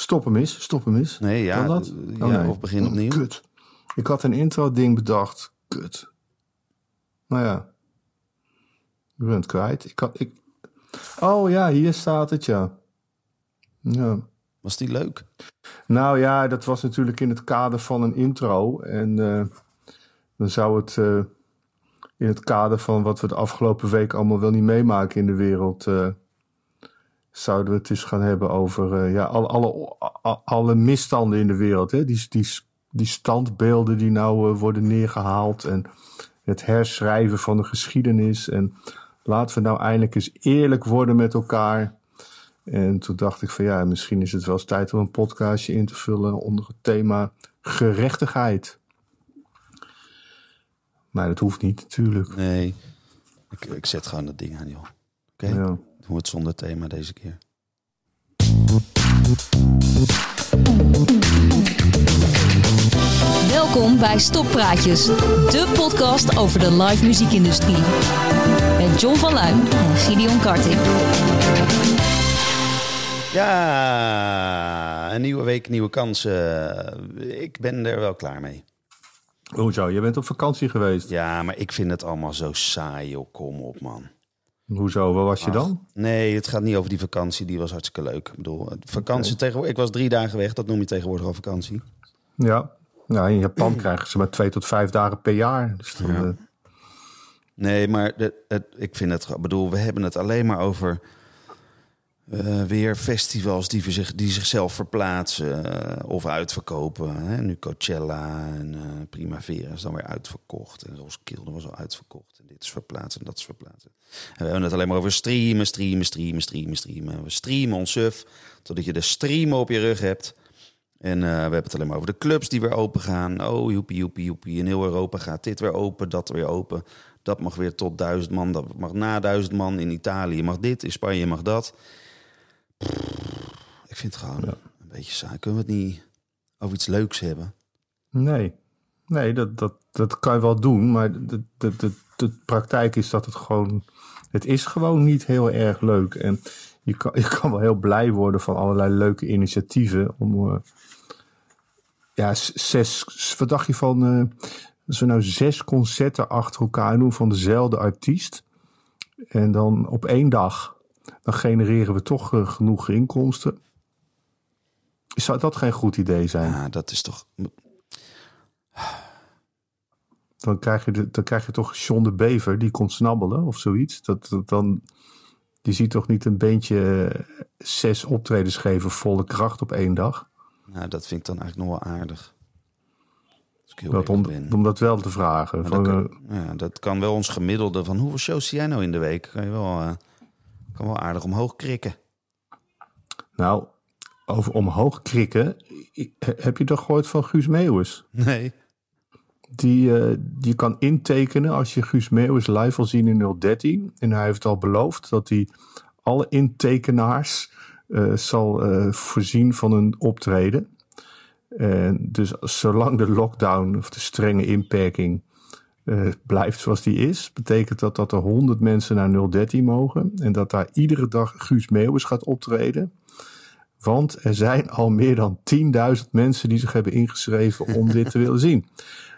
Stop hem eens, stop hem eens. Nee, ja, Kan dat? ja Oh, nee. of begin opnieuw. Kut. Ik had een intro-ding bedacht. Kut. Nou ja. Ik ben het kwijt. Ik had, ik... Oh ja, hier staat het, ja. Ja. Was die leuk? Nou ja, dat was natuurlijk in het kader van een intro. En eh, dan zou het eh, in het kader van wat we de afgelopen week allemaal wel niet meemaken in de wereld. eh, zouden we het eens gaan hebben over eh, ja, alle, alle, alle misstanden in de wereld. Hè? Die, die, die standbeelden die nou eh, worden neergehaald. En het herschrijven van de geschiedenis. En laten we nou eindelijk eens eerlijk worden met elkaar. En toen dacht ik van ja, misschien is het wel eens tijd om een podcastje in te vullen onder het thema gerechtigheid. Maar dat hoeft niet natuurlijk. Nee. Ik, ik zet gewoon dat ding aan, joh. Oké? Ja. Doen we het zonder thema deze keer. Welkom bij Stoppraatjes, de podcast over de live muziekindustrie. Met John van Luijn en Gideon Karting. Ja, een nieuwe week, nieuwe kansen. Ik ben er wel klaar mee. Hoezo, je bent op vakantie geweest. Ja, maar ik vind het allemaal zo saai, joh. Kom op, man. Hoezo, waar was je dan? Nee, het gaat niet over die vakantie. Die was hartstikke leuk. Ik bedoel, vakantie tegenwoordig... Ik was drie dagen weg. Dat noem je tegenwoordig al vakantie. Ja. Nou, in Japan krijgen ze maar twee tot vijf dagen per jaar. Dus Ja. eh, Nee, maar de, het, ik vind het... Ik bedoel, we hebben het alleen maar over... eh, weer festivals die, zich, die zichzelf verplaatsen eh, of uitverkopen. Hè? Nu Coachella en eh, Primavera is dan weer uitverkocht. En Roskilde was al uitverkocht. En dit is verplaatst en dat is verplaatst. En we hebben het alleen maar over streamen, streamen, streamen, streamen, streamen. We streamen ons suf, totdat je de streamen op je rug hebt. En we hebben het alleen maar over de clubs die weer open gaan. Oh, joepie, joepie, joepie. In heel Europa gaat dit weer open, dat weer open. Dat mag weer tot duizend man, dat mag na duizend man. In Italië mag dit, in Spanje mag dat. Ik vind het gewoon een beetje saai. Kunnen we het niet over iets leuks hebben? nee, nee dat, dat, dat kan je wel doen. Maar de, de, de, de praktijk is dat het gewoon... Het is gewoon niet heel erg leuk. En je kan, je kan wel heel blij worden van allerlei leuke initiatieven. Om, eh, ja, zes... Wat dacht je van... eh, als we nou zes concerten achter elkaar doen van dezelfde artiest. En dan op één dag. Dan genereren we toch eh, genoeg inkomsten. Zou dat geen goed idee zijn? Ja, dat is toch... Dan krijg je, de, dan krijg je toch John de Bever, die komt snabbelen of zoiets. Dat, dat dan, die ziet toch niet een beentje eh, zes optredens geven volle kracht op één dag. Nou, dat vind ik dan eigenlijk nog wel aardig. Dat om, om dat wel te vragen. Van, dat, eh, kan, ja, dat kan wel ons gemiddelde van hoeveel shows zie jij nou in de week? Kan je wel, kan wel aardig omhoog krikken. nou, over omhoog krikken. Heb je toch gehoord van Guus Meeuwis? Nee. Die, eh, die kan intekenen als je Guus Meeuwis live wil zien in 013. En hij heeft al beloofd dat hij alle intekenaars eh, zal eh, voorzien van een optreden. En dus zolang de lockdown of de strenge inperking eh, blijft zoals die is, betekent dat dat er 100 mensen naar 013 mogen. En dat daar iedere dag Guus Meeuwis gaat optreden. Want er zijn al meer dan 10.000 mensen die zich hebben ingeschreven om dit te willen zien.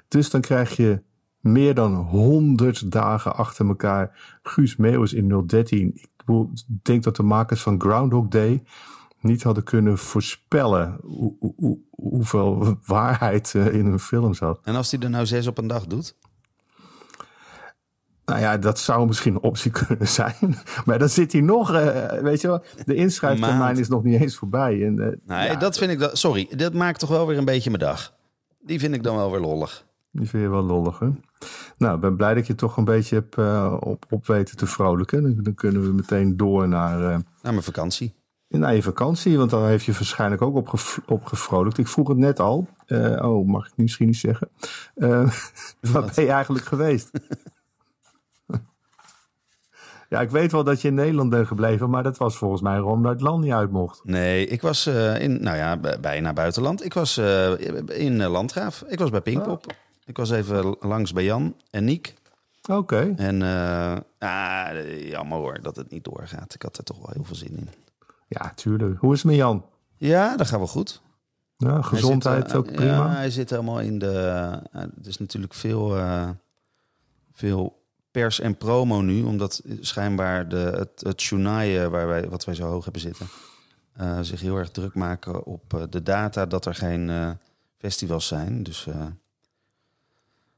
Dus dan krijg je meer dan 100 dagen achter elkaar Guus Meeuwis in 013. Ik denk dat de makers van Groundhog Day niet hadden kunnen voorspellen hoe, hoe- hoe- hoeveel waarheid eh, in hun film zat. En als hij er nou zes op een dag doet? Nou ja, dat zou misschien een optie kunnen zijn. Maar dan zit hij nog, eh, weet je wel, de inschrijftermijn is nog niet eens voorbij. En, eh, Nee, ja, dat vind ik... Dat, sorry, dat maakt toch wel weer een beetje mijn dag. Die vind ik dan wel weer lollig. Die vind je wel lollig, hè? Nou, ik ben blij dat je toch een beetje hebt eh, op, op weten te vrolijken. Dan, dan kunnen we meteen door naar, eh, Na mijn vakantie. naar je vakantie. Want daar heeft je waarschijnlijk ook op, op gevrolijkt. Ik vroeg het net al. Oh, mag ik misschien niet zeggen. Waar ben je eigenlijk geweest? ja, ik weet wel dat je in Nederland bent gebleven. Maar dat was volgens mij omdat het land niet uit mocht. Nee, ik was eh, in, nou ja, bijna buitenland. Ik was eh, in eh, Landgraaf. Ik was bij Pinkpop. Ik was even langs bij Jan en Niek. Oké. En ah, jammer hoor dat het niet doorgaat. Ik had er toch wel heel veel zin in. Ja, tuurlijk. Hoe is het met Jan? Ja, dat gaat wel goed. Ja, gezondheid zit, ook prima. Ja, hij zit helemaal in de... Het is natuurlijk veel, veel pers en promo nu. Omdat schijnbaar de, het, het waar wij, wat wij zo hoog hebben zitten... eh, zich heel erg druk maken op eh, de data dat er geen eh, festivals zijn. Dus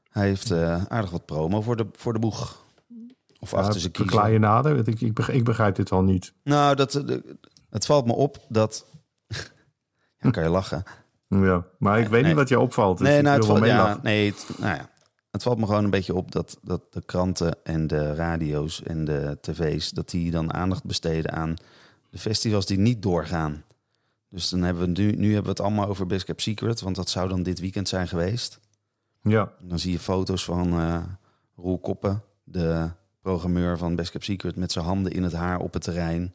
hij heeft aardig wat promo voor de, voor de boeg. Of Ja, achter zijn verklaar kiezen. je nader. Ik, ik, begrijp, ik begrijp dit al niet. Nou, dat, de- het valt me op dat... ja, kan je lachen. Ja, maar ik weet nee. niet wat je opvalt. Dus nee, nou, het valt, ja, nee, het, nou ja, het valt me gewoon een beetje op dat, dat de kranten en de radio's en de tv's... dat die dan aandacht besteden aan de festivals die niet doorgaan. Dus dan hebben we nu, nu hebben we het allemaal over Best Kept Secret... want dat zou dan dit weekend zijn geweest. Ja, Dan zie je foto's van eh Roel Koppen, de programmeur van Best Kept Secret... met zijn handen in het haar op het terrein.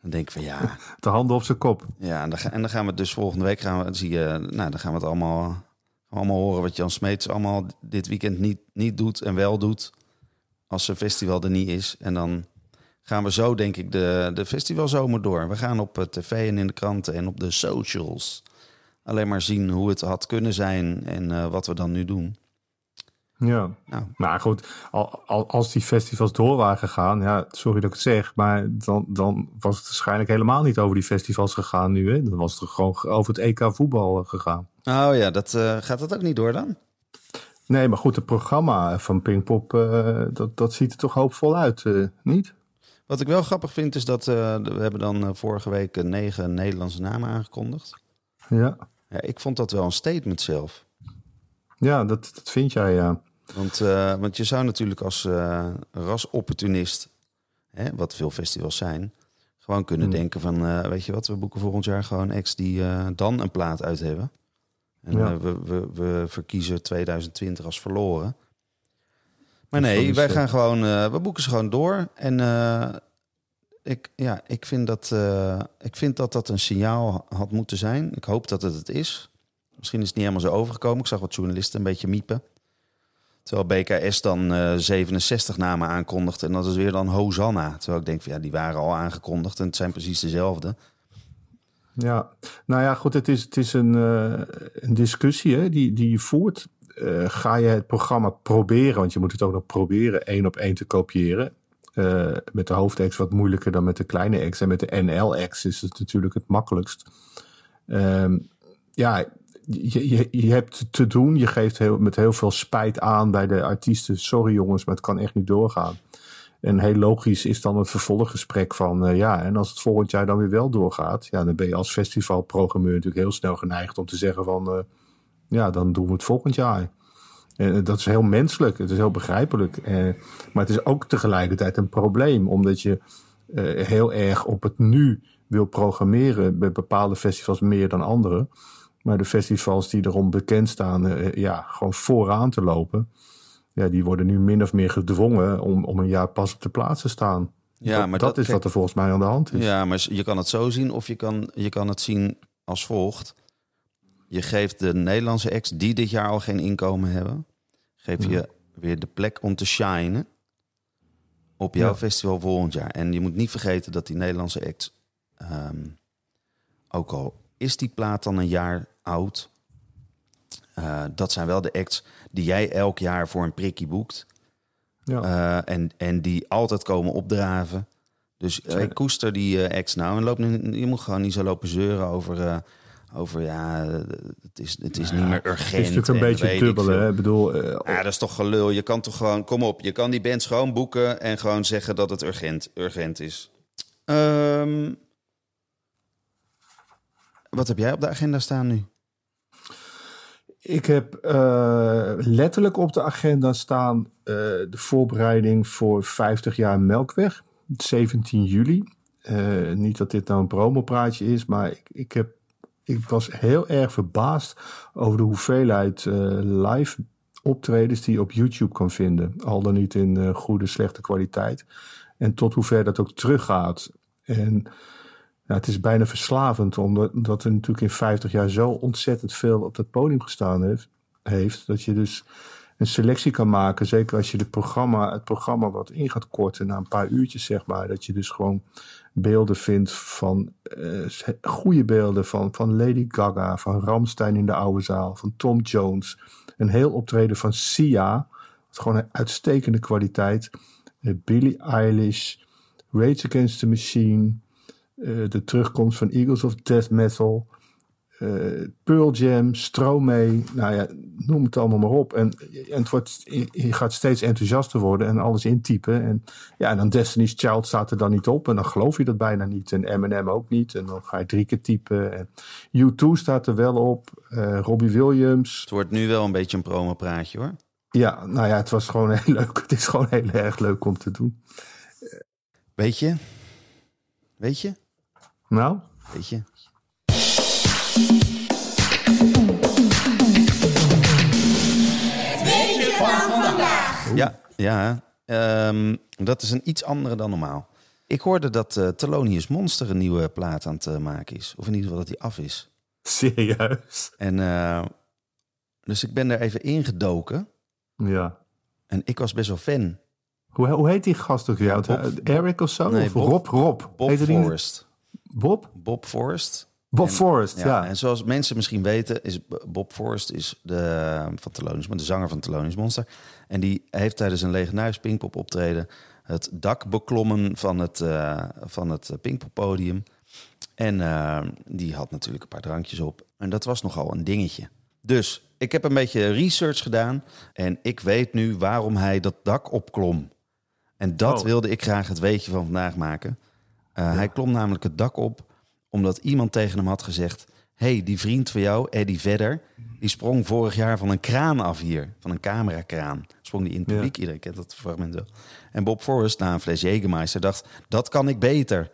Dan denk ik van ja... de handen op zijn kop. Ja, en dan, en dan gaan we het dus volgende week gaan we, zie je, nou, dan gaan we het allemaal, allemaal horen wat Jan Smeets allemaal dit weekend niet, niet doet en wel doet. Als zijn festival er niet is. En dan gaan we zo, denk ik, de, de festivalzomer door. We gaan op eh, tv en in de kranten en op de socials alleen maar zien hoe het had kunnen zijn en eh, wat we dan nu doen. Ja, Nou, maar goed, al, al- als die festivals door waren gegaan, ja, sorry dat ik het zeg, maar dan, dan was het waarschijnlijk helemaal niet over die festivals gegaan nu. Hè? Dan was het gewoon over het EK voetbal eh, gegaan. oh ja, dat, eh, gaat dat ook niet door dan? Nee, maar goed, het programma van Pinkpop, eh, dat, dat ziet er toch hoopvol uit, niet? Wat ik wel grappig vind is dat we hebben dan vorige week negen Nederlandse namen aangekondigd. Ja, Ja, ik vond dat wel een statement zelf. Ja dat, dat vind jij, ja. Want, eh, want je zou natuurlijk als eh, rasopportunist, hè, wat veel festivals zijn, gewoon kunnen Hmm. denken van, eh, weet je wat, we boeken volgend jaar gewoon acts die dan een plaat uit hebben. En Ja. we, we, we verkiezen 2020 als verloren. Maar nee, wij gaan gewoon, we boeken ze gewoon door. En ik, ja, ik, vind dat, ik vind dat dat een signaal had moeten zijn. Ik hoop dat het het is. Misschien is het niet helemaal zo overgekomen. Ik zag wat journalisten een beetje miepen. Terwijl BKS dan eh 67 namen aankondigt. En dat is weer dan Hosanna. Terwijl ik denk van ja, die waren al aangekondigd. En het zijn precies dezelfde. Ja, nou ja, goed, het is, het is een, eh, een discussie hè, die, die je voert. Eh, ga je het programma proberen, want je moet het ook nog proberen één op één te kopiëren. Met de hoofd-X wat moeilijker dan met de kleine X. En met de NL-X is het natuurlijk het makkelijkst. Ehm, ja, je, je, je hebt te doen. Je geeft met heel veel spijt aan bij de artiesten. Sorry jongens, maar het kan echt niet doorgaan. En heel logisch is dan het vervolggesprek van eh, ja, en als het volgend jaar dan weer wel doorgaat, ja, dan ben je als festivalprogrammeur natuurlijk heel snel geneigd om te zeggen van eh, ja, dan doen we het volgend jaar. En eh, dat is heel menselijk, het is heel begrijpelijk. Maar het is ook tegelijkertijd een probleem, omdat je heel erg op het nu wil programmeren bij bepaalde festivals meer dan andere. Maar de festivals die erom bekend staan, eh, ja, gewoon vooraan te lopen ja, die worden nu min of meer gedwongen om, om een jaar pas op de plaats te staan. Ja, dat, maar dat dat- is kijk- wat er volgens mij aan de hand is. Ja, maar je kan het zo zien of je kan, je kan het zien als volgt. Je geeft de Nederlandse acts die dit jaar al geen inkomen hebben... geef je weer de plek om te shinen op jouw Ja. festival volgend jaar. En je moet niet vergeten dat die Nederlandse acts... ehm, ook al is die plaat dan een jaar oud... eh, dat zijn wel de acts die jij elk jaar voor een prikkie boekt... Ja. Eh, en, en die altijd komen opdraven. Dus eh, ik koester die ex nou. En loop nu, je moet gewoon niet zo lopen zeuren over... eh, over ja, het is, het is niet meer urgent. het is natuurlijk een en beetje dubbel. Hè? Ik bedoel, Ja, dat is toch gelul. Je kan toch gewoon... Kom op, je kan die bands gewoon boeken... en gewoon zeggen dat het urgent, urgent is. Ehm, wat heb jij op de agenda staan nu? ik heb eh, letterlijk op de agenda staan eh, de voorbereiding voor 50 jaar Melkweg. 17 juli. Eh, niet dat dit nou een promopraatje is, maar ik, ik, heb, ik was heel erg verbaasd over de hoeveelheid live optredens die je op YouTube kan vinden. Al dan niet in goede, slechte kwaliteit. En tot hoever dat ook teruggaat. En ja, het is bijna verslavend, omdat dat er natuurlijk in 50 jaar zo ontzettend veel op dat podium gestaan heeft. heeft dat je dus een selectie kan maken, zeker als je de programma, het programma wat in gaat korten na een paar uurtjes, zeg maar. Dat je dus gewoon beelden vindt van uh, goede beelden van, van Lady Gaga, van Ramstein in de oude zaal, van Tom Jones. Een heel optreden van Sia, gewoon een uitstekende kwaliteit. Uh, Billie Eilish, Rage Against the Machine, uh, de terugkomst van Eagles of Death Metal. Uh, Pearl Jam, Stromae, nou ja, noem het allemaal maar op. En, en het wordt, je gaat steeds enthousiaster worden en alles intypen. En ja, en dan Destiny's Child staat er dan niet op. En dan geloof je dat bijna niet. En Eminem ook niet. En dan ga je drie keer typen. En U2 staat er wel op. Uh, Robbie Williams. Het wordt nu wel een beetje een promopraatje hoor. Ja, nou ja, het was gewoon heel leuk. Het is gewoon heel erg leuk om te doen. Weet je? Weet je? Nou? Weet je? Ja, ja um, dat is een iets andere dan normaal. Ik hoorde dat uh, Thelonious Monster een nieuwe plaat aan het uh, maken is. Of in ieder geval dat hij af is. Serieus? En uh, dus ik ben er even ingedoken. Ja. En ik was best wel fan. Hoe, hoe heet die gast ook jou? Eric of zo? Nee, of Bob, Rob? Rob. Bob die- Forrest. Bob? Bob Forrest. Bob En- Forrest, ja. En zoals mensen misschien weten, is Bob Forrest is de, van Thelonious, de zanger van Thelonious Monster. En die heeft tijdens een legendarisch Pinkpop optreden het dak beklommen van het, eh van het Pinkpop podium. En eh, die had natuurlijk een paar drankjes op. En dat was nogal een dingetje. Dus ik heb een beetje research gedaan. En ik weet nu waarom hij dat dak opklom. En dat Oh. wilde ik graag het weetje van vandaag maken. Eh, Hij klom namelijk het dak op omdat iemand tegen hem had gezegd... hey, die vriend van jou, Eddie Vedder... die sprong vorig jaar van een kraan af hier. Van een camerakraan. Sprong die in het Ja. publiek. Iedereen kent dat fragment wel. En Bob Forrest, na een fles Jägermeister, dacht... dat kan ik beter.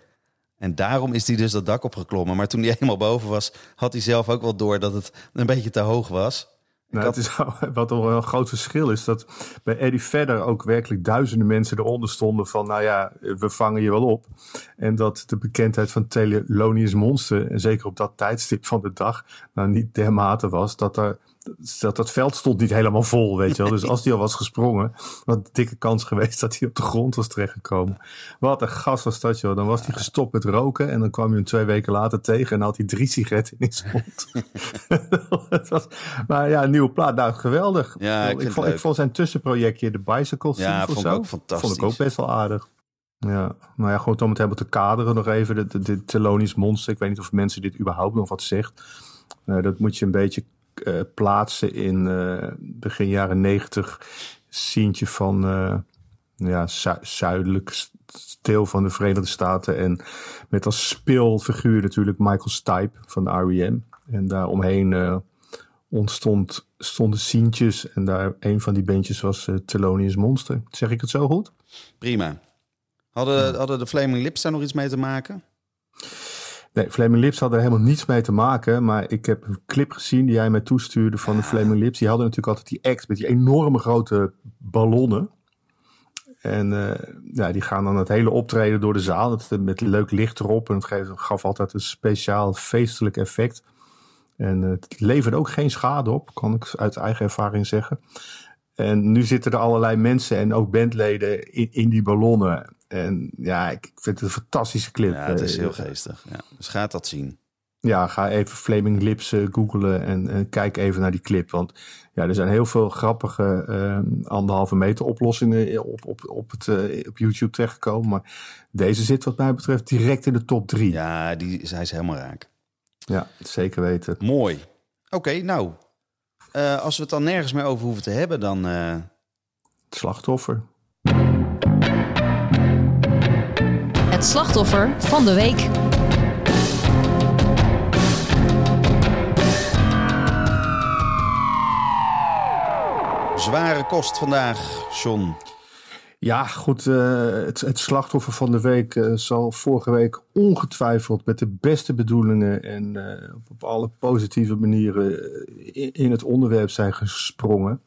En daarom is hij dus dat dak opgeklommen. Maar toen hij eenmaal boven was, had hij zelf ook wel door... dat het een beetje te hoog was. Nou, had- het is, wat toch wel een groot verschil is dat bij Eddie Vedder ook werkelijk duizenden mensen eronder stonden van, nou ja, we vangen je wel op. En dat de bekendheid van Thelonious Monster, en zeker op dat tijdstip van de dag, nou niet dermate was dat er dat dat veld stond niet helemaal vol, weet je wel. Dus als die al was gesprongen, wat een dikke kans geweest dat hij op de grond was terechtgekomen. Wat een gas was dat, joh. Dan was hij gestopt met roken en dan kwam je hem twee weken later tegen en dan had hij drie sigaretten in zijn mond. Was, maar ja, een nieuwe plaat, nou geweldig. Ja, ik vond, leuk. ik vond zijn tussenprojectje, de Bicycle Thief Ja, vond ik zo, ook fantastisch. Vond ik ook best wel aardig. Ja, nou ja, gewoon om het helemaal te kaderen nog even. De Thelonious Monster, ik weet niet of mensen dit überhaupt nog wat zegt. Dat moet je een beetje eh, plaatsen in eh, begin jaren negentig. Sientje van eh, ja, zu- zuidelijk deel van de Verenigde Staten. En met als speelfiguur natuurlijk Michael Stipe van de R.E.M. En daaromheen ontstond stonden Sientjes. En daar een van die bandjes was Thelonious Monster. Zeg ik het zo goed? Prima. Hadden, hadden de Flaming Lips daar nog iets mee te maken? Nee, Flaming Lips hadden er helemaal niets mee te maken. Maar ik heb een clip gezien die jij mij toestuurde van de Flaming Lips. Die hadden natuurlijk altijd die act met die enorme grote ballonnen. En eh, ja, die gaan dan het hele optreden door de zaal. Dat, met leuk licht erop. En het gaf altijd een speciaal feestelijk effect. En eh, het leverde ook geen schade op, kan ik uit eigen ervaring zeggen. En nu zitten er allerlei mensen en ook bandleden in, in die ballonnen. En ja, ik vind het een fantastische clip. Ja, het is Eh, heel geestig. Ja. Dus gaat dat zien. ja, ga even Flaming Lips eh, googlen en, en kijk even naar die clip. Want ja, er zijn heel veel grappige eh, anderhalve meter oplossingen op, op, op, het, eh, op YouTube terechtgekomen. Maar deze zit wat mij betreft direct in de top drie. Ja, Ja, die, hij is helemaal raak. zeker weten. Mooi. Oké, nou. eh, als we het dan nergens meer over hoeven te hebben, dan... eh, slachtoffer. Het slachtoffer van de week. zware kost vandaag, John. Ja, goed. eh, het, het slachtoffer van de week eh, zal vorige week ongetwijfeld met de beste bedoelingen en eh, op, op alle positieve manieren in, in het onderwerp zijn gesprongen.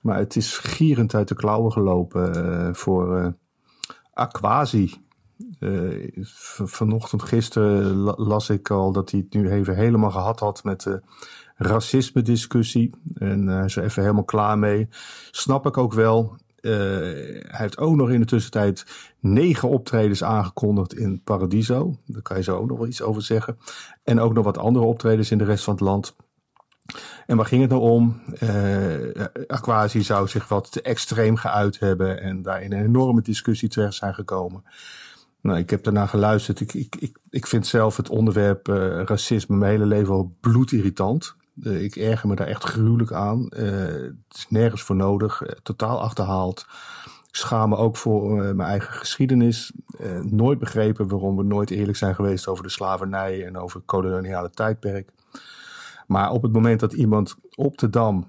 Maar het is gierend uit de klauwen gelopen voor eh Aquasi. Eh, vanochtend, gisteren la- las ik al dat hij het nu even helemaal gehad had met de racisme-discussie. En eh, hij is er even helemaal klaar mee. Snap ik ook wel. hij heeft ook nog in de tussentijd negen optredens aangekondigd in Paradiso. Daar kan je zo ook nog wel iets over zeggen. En ook nog wat andere optredens in de rest van het land. En waar ging het nou om? Uh, Aquasi zou zich wat te extreem geuit hebben en daar in een enorme discussie terecht zijn gekomen. Nou, ik heb daarna geluisterd. Ik, ik, ik, ik vind zelf het onderwerp uh, racisme mijn hele leven al bloedirritant. Uh, ik erger me daar echt gruwelijk aan. het is nergens voor nodig. totaal achterhaald. Ik schaam me ook voor mijn eigen geschiedenis. nooit begrepen waarom we nooit eerlijk zijn geweest over de slavernij en over het koloniale tijdperk. Maar op het moment dat iemand op de dam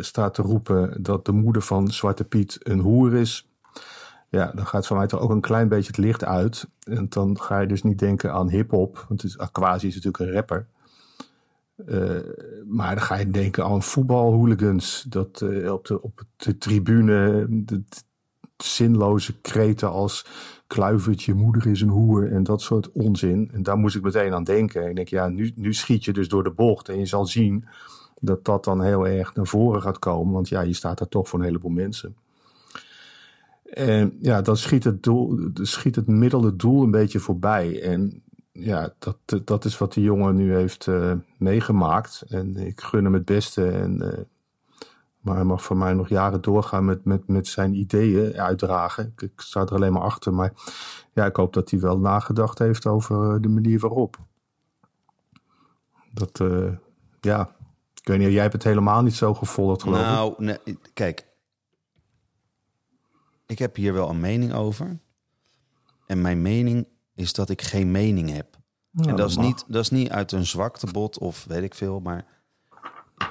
staat te roepen dat de moeder van Zwarte Piet een hoer is, ja, dan gaat voor mij toch ook een klein beetje het licht uit. En dan ga je dus niet denken aan hip-hop, want het is, natuurlijk een rapper. Uh, maar dan ga je denken aan voetbalhooligans. Dat uh, op, de, op de tribune de, de zinloze kreten als kluivertje, moeder is een hoer en dat soort onzin. En daar moest ik meteen aan denken. En ik denk, ja, nu, nu schiet je dus door de bocht. En je zal zien dat dat dan heel erg naar voren gaat komen. Want ja, je staat daar toch voor een heleboel mensen. En ja, dan schiet het, doel, schiet het het doel een beetje voorbij. En ja, dat, dat is wat die jongen nu heeft uh, meegemaakt. En ik gun hem het beste. En uh, maar hij mag voor mij nog jaren doorgaan met, met, met zijn ideeën uitdragen. Ik, sta er alleen maar achter. Maar ja, ik hoop dat hij wel nagedacht heeft over eh, de manier waarop. Dat, ja, ik weet niet, jij hebt het helemaal niet zo gevolgd geloof nou, ik. Nou, nee, kijk. Ik heb hier wel een mening over. En mijn mening is dat ik geen mening heb. Nou, en dat, dat is, niet, dat is niet uit een zwaktebod of weet ik veel, maar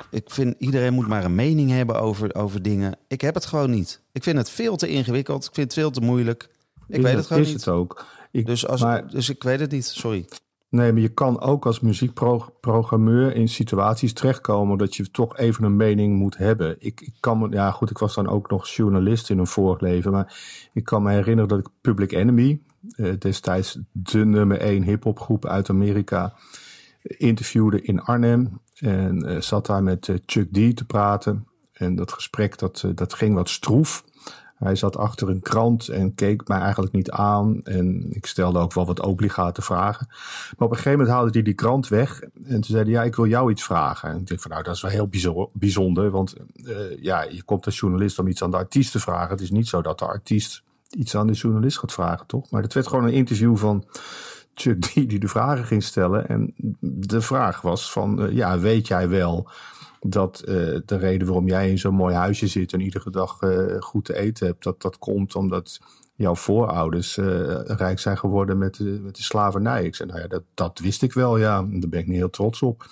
ik vind iedereen moet maar een mening hebben over, over dingen. Ik heb het gewoon niet. Ik vind het veel te ingewikkeld. Ik vind het veel te moeilijk. Ik weet het, gewoon is niet. het ook. Ik, dus, als, maar, dus ik weet het niet. Sorry. Nee, maar je kan ook als muziekprogrammeur in situaties terechtkomen dat je toch even een mening moet hebben. Ik, ik kan ja goed, ik was dan ook nog journalist in een vorig leven, maar ik kan me herinneren dat ik Public Enemy, eh, destijds de nummer één hip-hopgroep uit Amerika, interviewde in Arnhem. En uh, zat daar met uh, Chuck D te praten. En dat gesprek dat, dat ging wat stroef. Hij zat achter een krant en keek mij eigenlijk niet aan. En ik stelde ook wel wat obligate vragen. Maar op een gegeven moment haalde hij die krant weg. En toen zei hij, ja, ik wil jou iets vragen. En ik dacht van, nou, dat is wel heel bijzonder. Want ja, je komt als journalist om iets aan de artiest te vragen. Het is niet zo dat de artiest iets aan de journalist gaat vragen, toch? Maar het werd gewoon een interview van Chuck D die de vragen ging stellen. En de vraag was van, uh, ja, weet jij wel dat uh, de reden waarom jij in zo'n mooi huisje zit en iedere dag uh, goed te eten hebt, dat dat komt omdat jouw voorouders rijk zijn geworden met de, met de slavernij? Ik zei, nou ja, dat, dat wist ik wel, ja. Daar ben ik niet heel trots op.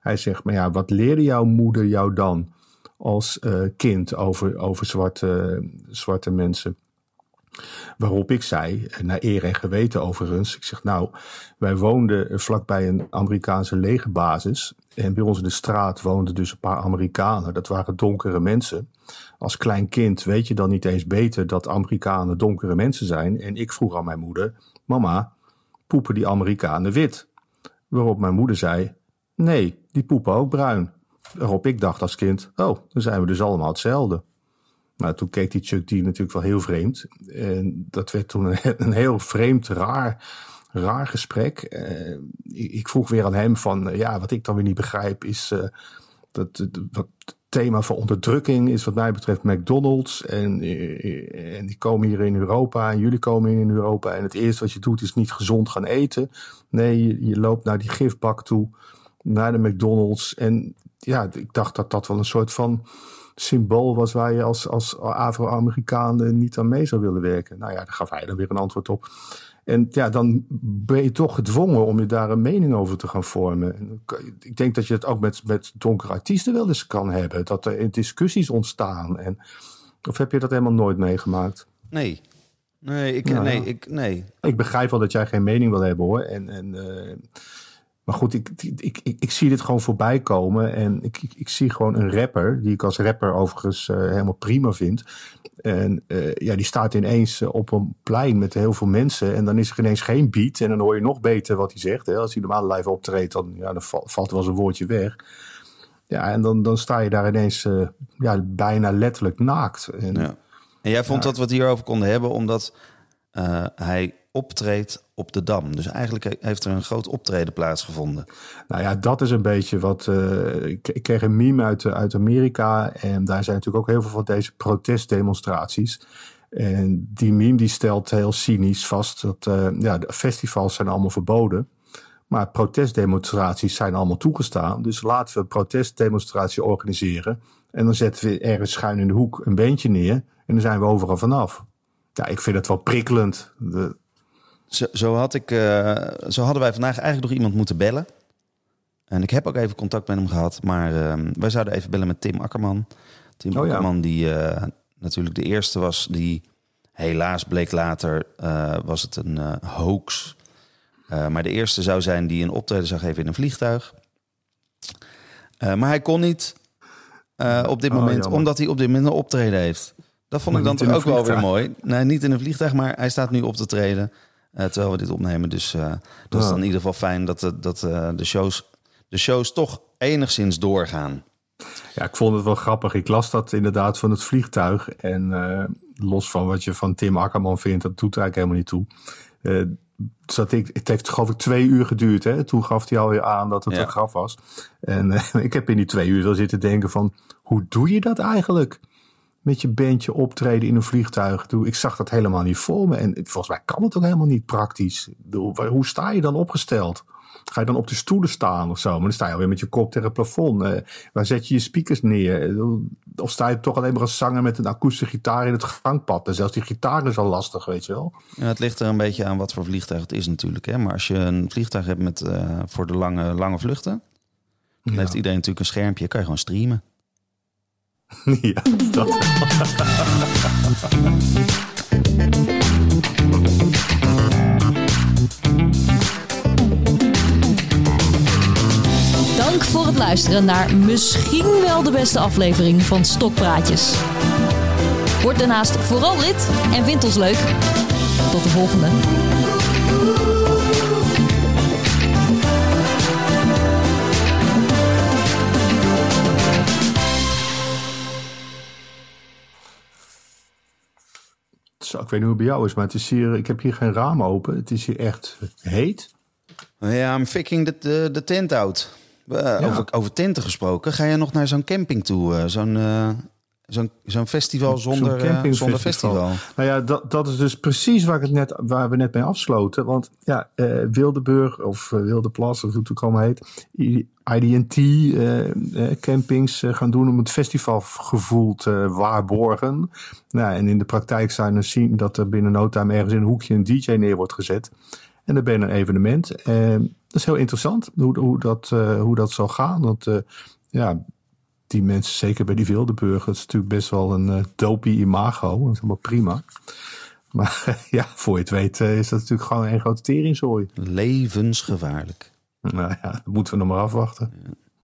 Hij zegt, maar ja, wat leerde jouw moeder jou dan als kind over, over zwarte, zwarte mensen? Waarop ik zei, naar eer en geweten overigens, ik zeg nou, wij woonden vlakbij een Amerikaanse legerbasis. En bij ons in de straat woonden dus een paar Amerikanen. Dat waren donkere mensen. Als klein kind weet je dan niet eens beter dat Amerikanen donkere mensen zijn. En ik vroeg aan mijn moeder, mama, poepen die Amerikanen wit? Waarop mijn moeder zei, nee, die poepen ook bruin. Waarop ik dacht als kind, oh, dan zijn we dus allemaal hetzelfde. Maar toen keek die Chuck D natuurlijk wel heel vreemd. En dat werd toen een, heel vreemd, raar, raar gesprek. Uh, ik vroeg weer aan hem van, ja, wat ik dan weer niet begrijp is uh, dat het thema van onderdrukking is wat mij betreft McDonald's. En, en die komen hier in Europa en jullie komen hier in Europa. En het eerste wat je doet is niet gezond gaan eten. Nee, je, je loopt naar die gifbak toe, naar de McDonald's. En ja, ik dacht dat dat wel een soort van symbool was waar je als, als Afro-Amerikaan niet aan mee zou willen werken. Nou ja, daar gaf hij dan weer een antwoord op. En ja, dan ben je toch gedwongen om je daar een mening over te gaan vormen. Ik denk dat je het ook met, met donkere artiesten wel eens kan hebben. Dat er discussies ontstaan. En, of heb je dat helemaal nooit meegemaakt? Nee. Nee, ik, nou, nee, ik, nee. ik begrijp wel dat jij geen mening wil hebben hoor. En, en uh, maar goed, ik, ik, ik, ik, zie dit gewoon voorbij komen. En ik, ik, ik zie gewoon een rapper, die ik als rapper overigens uh, helemaal prima vind. En uh, ja, die staat ineens uh, op een plein met heel veel mensen. En dan is er ineens geen beat. En dan hoor je nog beter wat hij zegt. Hè. Als hij normaal live optreedt, dan, ja, dan valt er wel eens een woordje weg. Ja, en dan, dan sta je daar ineens ja, bijna letterlijk naakt. En, ja. En jij vond dat we het hierover konden hebben omdat eh, hij optreedt op de Dam. Dus eigenlijk heeft er een groot optreden plaatsgevonden. Nou ja, dat is een beetje wat. eh, ik, kreeg een meme uit, eh, uit Amerika. En daar zijn natuurlijk ook heel veel van deze protestdemonstraties. En die meme die stelt heel cynisch vast dat eh, ja, de festivals zijn allemaal verboden. Maar protestdemonstraties zijn allemaal toegestaan. Dus laten we een protestdemonstratie organiseren. En dan zetten we ergens schuin in de hoek een beentje neer. En dan zijn we overal vanaf. Ja, ik vind het wel prikkelend. De, Zo, zo, had ik, eh, zo hadden wij vandaag eigenlijk nog iemand moeten bellen. En ik heb ook even contact met hem gehad. Maar eh, wij zouden even bellen met Tim Akkerman. Tim Oh ja. Akkerman die eh, natuurlijk de eerste was die... Helaas bleek later, eh, was het een hoax. Maar de eerste zou zijn die een optreden zou geven in een vliegtuig. Maar hij kon niet op dit Oh, moment, jammer. omdat hij op dit moment een optreden heeft. Dat vond Maar ik dan toch ook wel weer mooi. Nee, niet in een vliegtuig, maar hij staat nu op te treden. Eh, terwijl we dit opnemen. Dus eh, dat is Ja. dan in ieder geval fijn dat, de, dat eh, de, shows, de shows toch enigszins doorgaan. Ja, ik vond het wel grappig. Ik las dat inderdaad van het vliegtuig. En los van wat je van Tim Akkerman vindt, dat doet er eigenlijk helemaal niet toe. Zat ik, het heeft geloof ik twee uur geduurd. Hè? Toen gaf hij alweer aan dat het Ja. een graf was. En ik heb in die twee uur wel zitten denken van... hoe doe je dat eigenlijk? Met je bandje optreden in een vliegtuig. Doe- Ik zag dat helemaal niet voor me. En volgens mij kan het ook helemaal niet praktisch. Hoe sta je dan opgesteld? Ga je dan op de stoelen staan of zo? Maar dan sta je alweer met je kop tegen het plafond. Eh, waar zet je je speakers neer? Of sta je toch alleen maar als zanger met een akoestische gitaar in het gangpad? En zelfs die gitaar is al lastig, weet je wel. Ja, het ligt er een beetje aan wat voor vliegtuig het is natuurlijk. Hè? Maar als je een vliegtuig hebt met, eh, voor de lange, lange vluchten... dan heeft iedereen natuurlijk een schermpje. Kan je gewoon streamen. ja, dat. Dank voor het luisteren naar misschien wel de beste aflevering van Stokpraatjes. Word daarnaast vooral lid en vind ons leuk. Tot de volgende. Ik weet niet hoe het bij jou is, maar het is hier, ik heb hier geen raam open. Het is hier echt heet. Ja, I'm faking de, de, de tent out. Eh, over, over tenten gesproken. Ga je nog naar zo'n camping toe? eh, zo'n, eh, zo'n, zo'n festival zonder, Zo'n zonder festival. Nou ja, dat, dat is dus precies waar, ik het net, waar we net mee afsloten. Want ja, Wildeburg of Wildeplas, of hoe het ook allemaal heet. IDT eh, eh, campings eh, gaan doen om het festivalgevoel te waarborgen. Nou, en in de praktijk zijn we zien dat er binnen no time ergens in een hoekje een DJ neer wordt gezet. En dan ben je een evenement. Dat is heel interessant hoe, dat, hoe dat zal gaan. Want ja, die mensen, zeker bij die Wildeburg, dat is natuurlijk best wel een uh, imago. Dat is helemaal prima. Maar ja, voor je het weet is dat natuurlijk gewoon een grote teringzooi. Levensgevaarlijk. Nou ja, dat moeten we nog maar afwachten.